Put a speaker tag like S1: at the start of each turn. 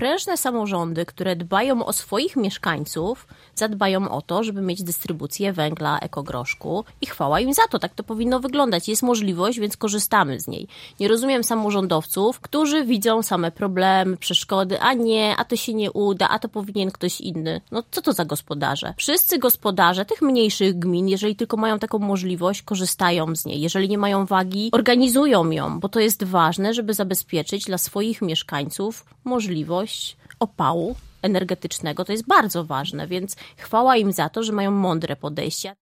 S1: prężne samorządy, które dbają o swoich mieszkańców, zadbają o to, żeby mieć dystrybucję węgla, ekogroszku i chwała im za to. Tak to powinno wyglądać. Jest możliwość, więc korzystamy z niej. Nie rozumiem samorządowców, którzy widzą same problemy, przeszkody, a nie, a to się nie uda, a to powinien ktoś inny. No co to za gospodarze? Wszyscy gospodarze tych mniejszych gmin, jeżeli tylko mają taką możliwość, korzystają z niej. Jeżeli nie mają wagi, organizują ją, bo to jest ważne, żeby zabezpieczyć dla swoich mieszkańców możliwość opału energetycznego. To jest bardzo ważne, więc chwała im za to, że mają mądre podejście.